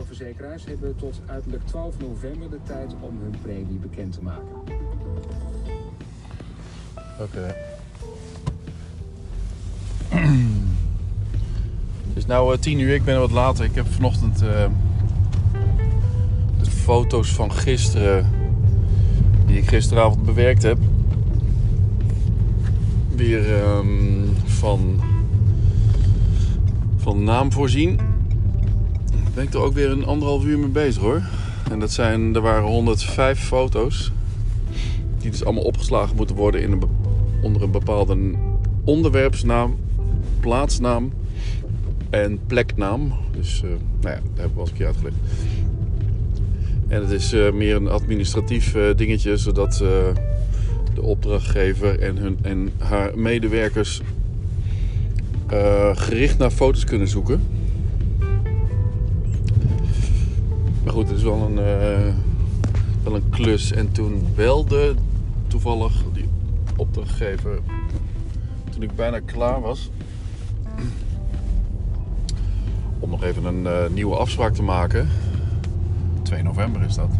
autoverzekeraars hebben tot uiterlijk 12 november de tijd om hun premie bekend te maken. Oké. Het is nou tien uur, ik ben wat later. Ik heb vanochtend uh, de foto's van gisteren, die ik gisteravond bewerkt heb, weer um, van, van naam voorzien. Ik er ook weer een anderhalf uur mee bezig hoor. En dat zijn, er waren 105 foto's. Die dus allemaal opgeslagen moeten worden in onder een bepaalde onderwerpsnaam, plaatsnaam en pleknaam. Dus uh, nou ja, dat hebben we al eens een keer uitgelegd. En het is uh, meer een administratief uh, dingetje, zodat de opdrachtgever en, hun, en haar medewerkers gericht naar foto's kunnen zoeken. Goed, het is wel een, wel een klus. En toen belde toevallig die opdrachtgever, toen ik bijna klaar was, om nog even een uh, nieuwe afspraak te maken. 2 november is dat.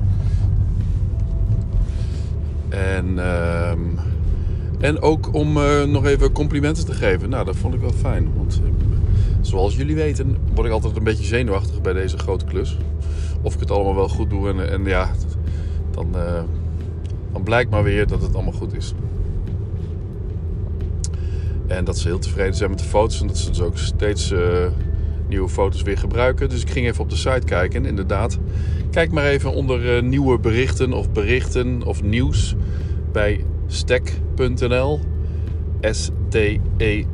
En, uh, en ook om uh, nog even complimenten te geven. Nou, dat vond ik wel fijn. Want zoals jullie weten, word ik altijd een beetje zenuwachtig bij deze grote klus. Of ik het allemaal wel goed doe. En, en ja, dan, uh, dan blijkt maar weer dat het allemaal goed is. En dat ze heel tevreden zijn met de foto's. En dat ze dus ook steeds nieuwe foto's weer gebruiken. Dus ik ging even op de site kijken. En inderdaad, kijk maar even onder uh, nieuwe berichten of berichten of nieuws bij stek.nl. S-T-E-C.nl.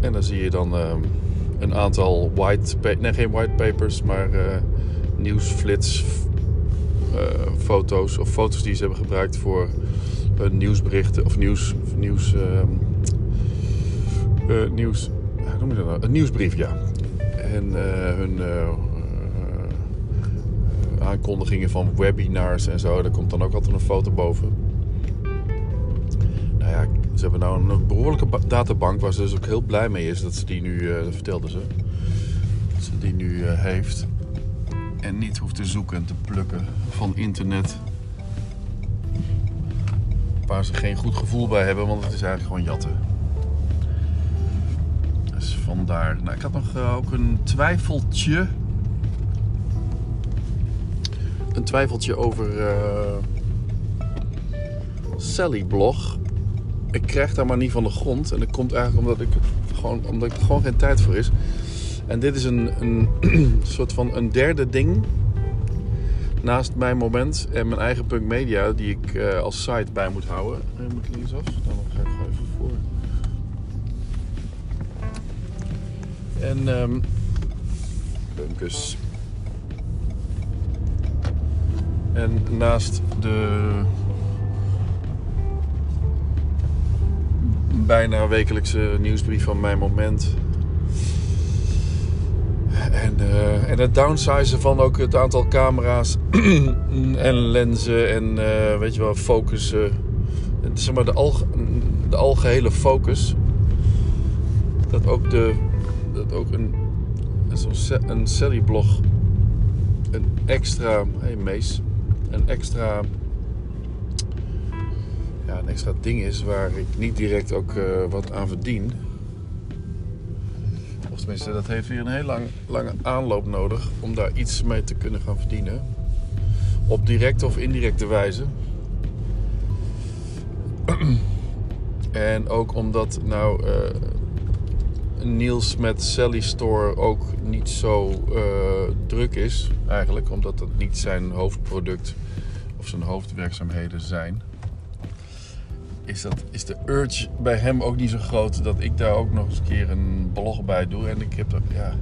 En dan zie je dan uh, een aantal white, nee geen white papers, maar uh, nieuwsflits foto's of foto's die ze hebben gebruikt voor nieuwsberichten of nieuws, nieuws uh, nieuws. Hoe noem je dat nou? Een nieuwsbrief, ja. En hun aankondigingen van webinars en zo. Daar komt dan ook altijd een foto boven. Nou ja, ze hebben nou een behoorlijke databank waar ze dus ook heel blij mee is dat ze die nu, dat vertelde ze, dat ze die nu heeft. En niet hoeft te zoeken en te plukken van internet. Waar ze geen goed gevoel bij hebben, want het is eigenlijk gewoon jatten. Dus vandaar. Nou, ik had nog uh, ook een twijfeltje. Een twijfeltje over Sally blog. Ik krijg daar maar niet van de grond. En dat komt eigenlijk omdat ik, gewoon, omdat er gewoon geen tijd voor is. En dit is een, een soort van een derde ding. Naast mijn moment en mijn eigen punk media die ik uh, als site bij moet houden. Uh, moet ik linksaf? Dan ga ik gewoon even voor. En um. En naast de bijna wekelijkse nieuwsbrief van mijn moment. En, uh, en het downsizen van ook het aantal camera's en lenzen en uh, weet je wel, focussen. Zeg maar de, de algehele focus. Dat ook de dat ook een, een Sally blog een extra, hey Mees, een extra, een extra ding is waar ik niet direct ook uh, wat aan verdien. Of tenminste, dat heeft weer een heel lang, lange aanloop nodig om daar iets mee te kunnen gaan verdienen. Op directe of indirecte wijze. en ook omdat nou uh, Niels met Sally Store ook niet zo uh, druk is, eigenlijk, omdat dat niet zijn hoofdproduct of zijn hoofdwerkzaamheden zijn. Is, dat, is de urge bij hem ook niet zo groot dat ik daar ook nog eens een keer een blog bij doe. En ik heb er ja,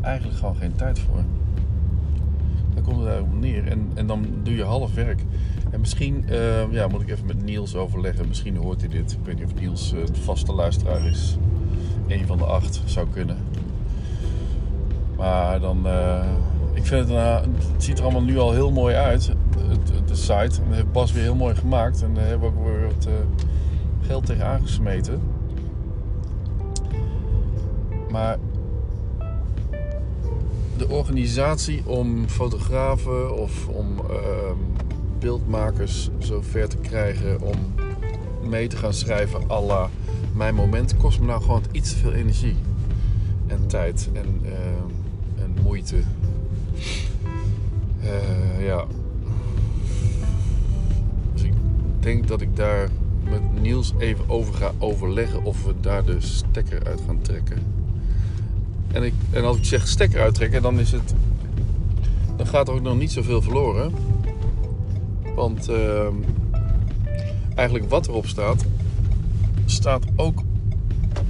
eigenlijk gewoon geen tijd voor. Daar komt het eigenlijk op neer. En, en dan doe je half werk. En misschien uh, ja, moet ik even met Niels overleggen. Misschien hoort hij dit. Ik weet niet of Niels een vaste luisteraar is een van de acht zou kunnen. Maar dan, uh, ik vind het, uh, het ziet er allemaal nu al heel mooi uit, het, de site. En dat heeft Bas weer heel mooi gemaakt. En daar hebben we ook weer wat uh, geld tegen aangesmeten. Maar de organisatie om fotografen of om ehm, beeldmakers zo ver te krijgen om mee te gaan schrijven à la mijn moment kost me nou gewoon iets te veel energie en tijd en, ehm, en moeite. Eh, ja. Denk dat ik daar met Niels even over ga overleggen of we daar de stekker uit gaan trekken. En, ik, en als ik zeg stekker uittrekken, dan is het. Dan gaat er ook nog niet zoveel verloren. Want ehm, eigenlijk wat erop staat, staat ook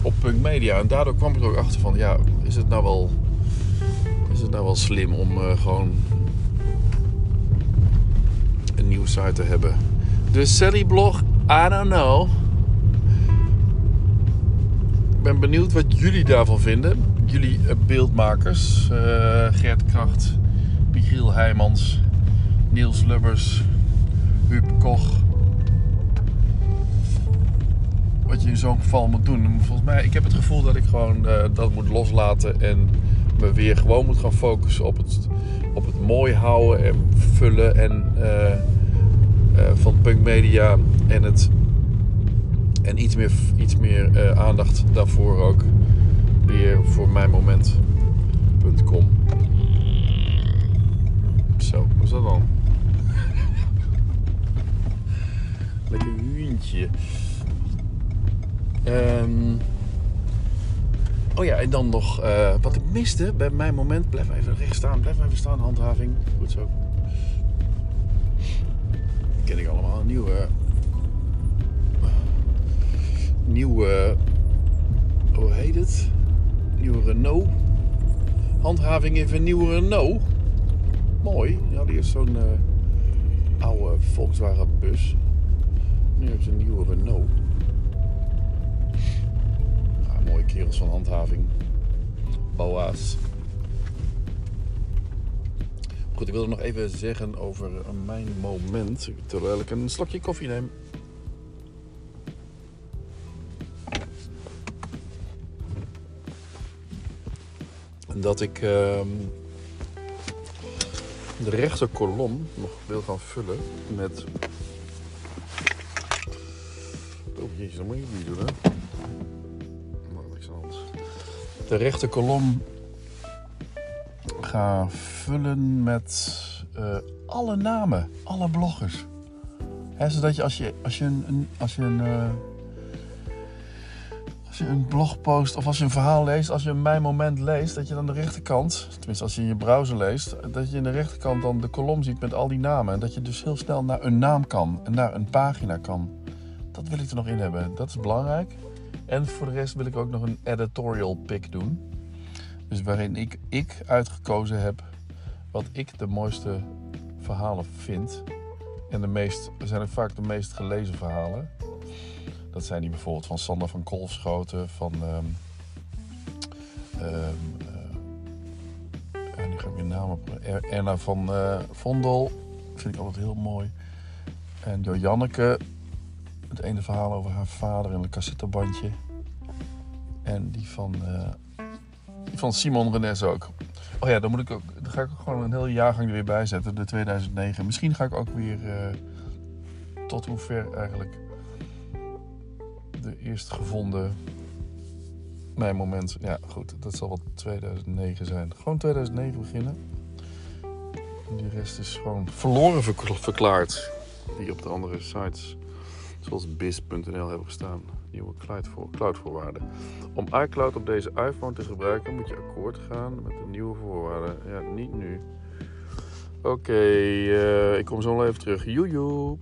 op Punk Media. En daardoor kwam ik er ook achter van, ja, is het nou wel, is het nou wel slim om uh, gewoon een nieuwe site te hebben. De Sally blog, I don't know. Ik ben benieuwd wat jullie daarvan vinden. Jullie uh, beeldmakers. Uh, Gert Kracht, Michiel Heijmans, Niels Lubbers, Huub Koch wat je in zo'n geval moet doen. Volgens mij, ik heb het gevoel dat ik gewoon uh, dat moet loslaten en me weer gewoon moet gaan focussen op het, op het mooi houden en vullen en, van punk media en, het, en iets meer, iets meer aandacht daarvoor ook weer voor mijn moment.com. Zo, wat is dat dan? Lekker huentje. Um, oh ja, en dan nog uh, wat ik miste bij mijn moment. Blijf even recht staan, blijf even staan, handhaving. Goed zo. Ken ik allemaal. Nieuwe. Nieuwe. Hoe heet het? Nieuwe Renault. Handhaving even een nieuwe Renault. Mooi. Ja, hadden eerst zo'n uh, oude Volkswagen bus. Nu ze een nieuwe Renault mooie kerels van handhaving. Boa's. Ik wilde nog even zeggen over mijn moment. Terwijl ik een slokje koffie neem. Dat ik uh, de rechter kolom nog wil gaan vullen met. Oh dat moet je niet doen hè de rechter kolom ga vullen met uh, alle namen, alle bloggers. Zodat je als je, als je een, als je een, uh, als je een blogpost of als je een verhaal leest, als je mijn moment leest, dat je dan de rechterkant, tenminste als je in je browser leest, dat je in de rechterkant dan de kolom ziet met al die namen. En dat je dus heel snel naar een naam kan en naar een pagina kan. Dat wil ik er nog in hebben. Dat is belangrijk. En voor de rest wil ik ook nog een editorial pick doen. Dus waarin ik, ik uitgekozen heb wat ik de mooiste verhalen vind. En de meest, zijn ook vaak de meest gelezen verhalen. Dat zijn die bijvoorbeeld van Sander van Kolfschoten, van. Um, um, nu ga ik. Erna van uh, Vondel. Vind ik altijd heel mooi. En Janneke het ene verhaal over haar vader in een cassettebandje. En die van, uh, die van Simon Renes ook. Oh ja, dan, moet ik ook, dan ga ik ook gewoon een hele jaargang er weer bij zetten, de 2009. Misschien ga ik ook weer uh, tot hoever eigenlijk de eerst gevonden mijn moment. Ja, goed, dat zal wel 2009 zijn. Gewoon 2009 beginnen. En die rest is gewoon verloren verklaard. Die op de andere sites zoals biz.nl hebben gestaan. Nieuwe cloudvoorwaarden. Om iCloud op deze iPhone te gebruiken moet je akkoord gaan met de nieuwe voorwaarden. Ja, niet nu. Oké, uh, ik kom zo wel even terug. Joejoe.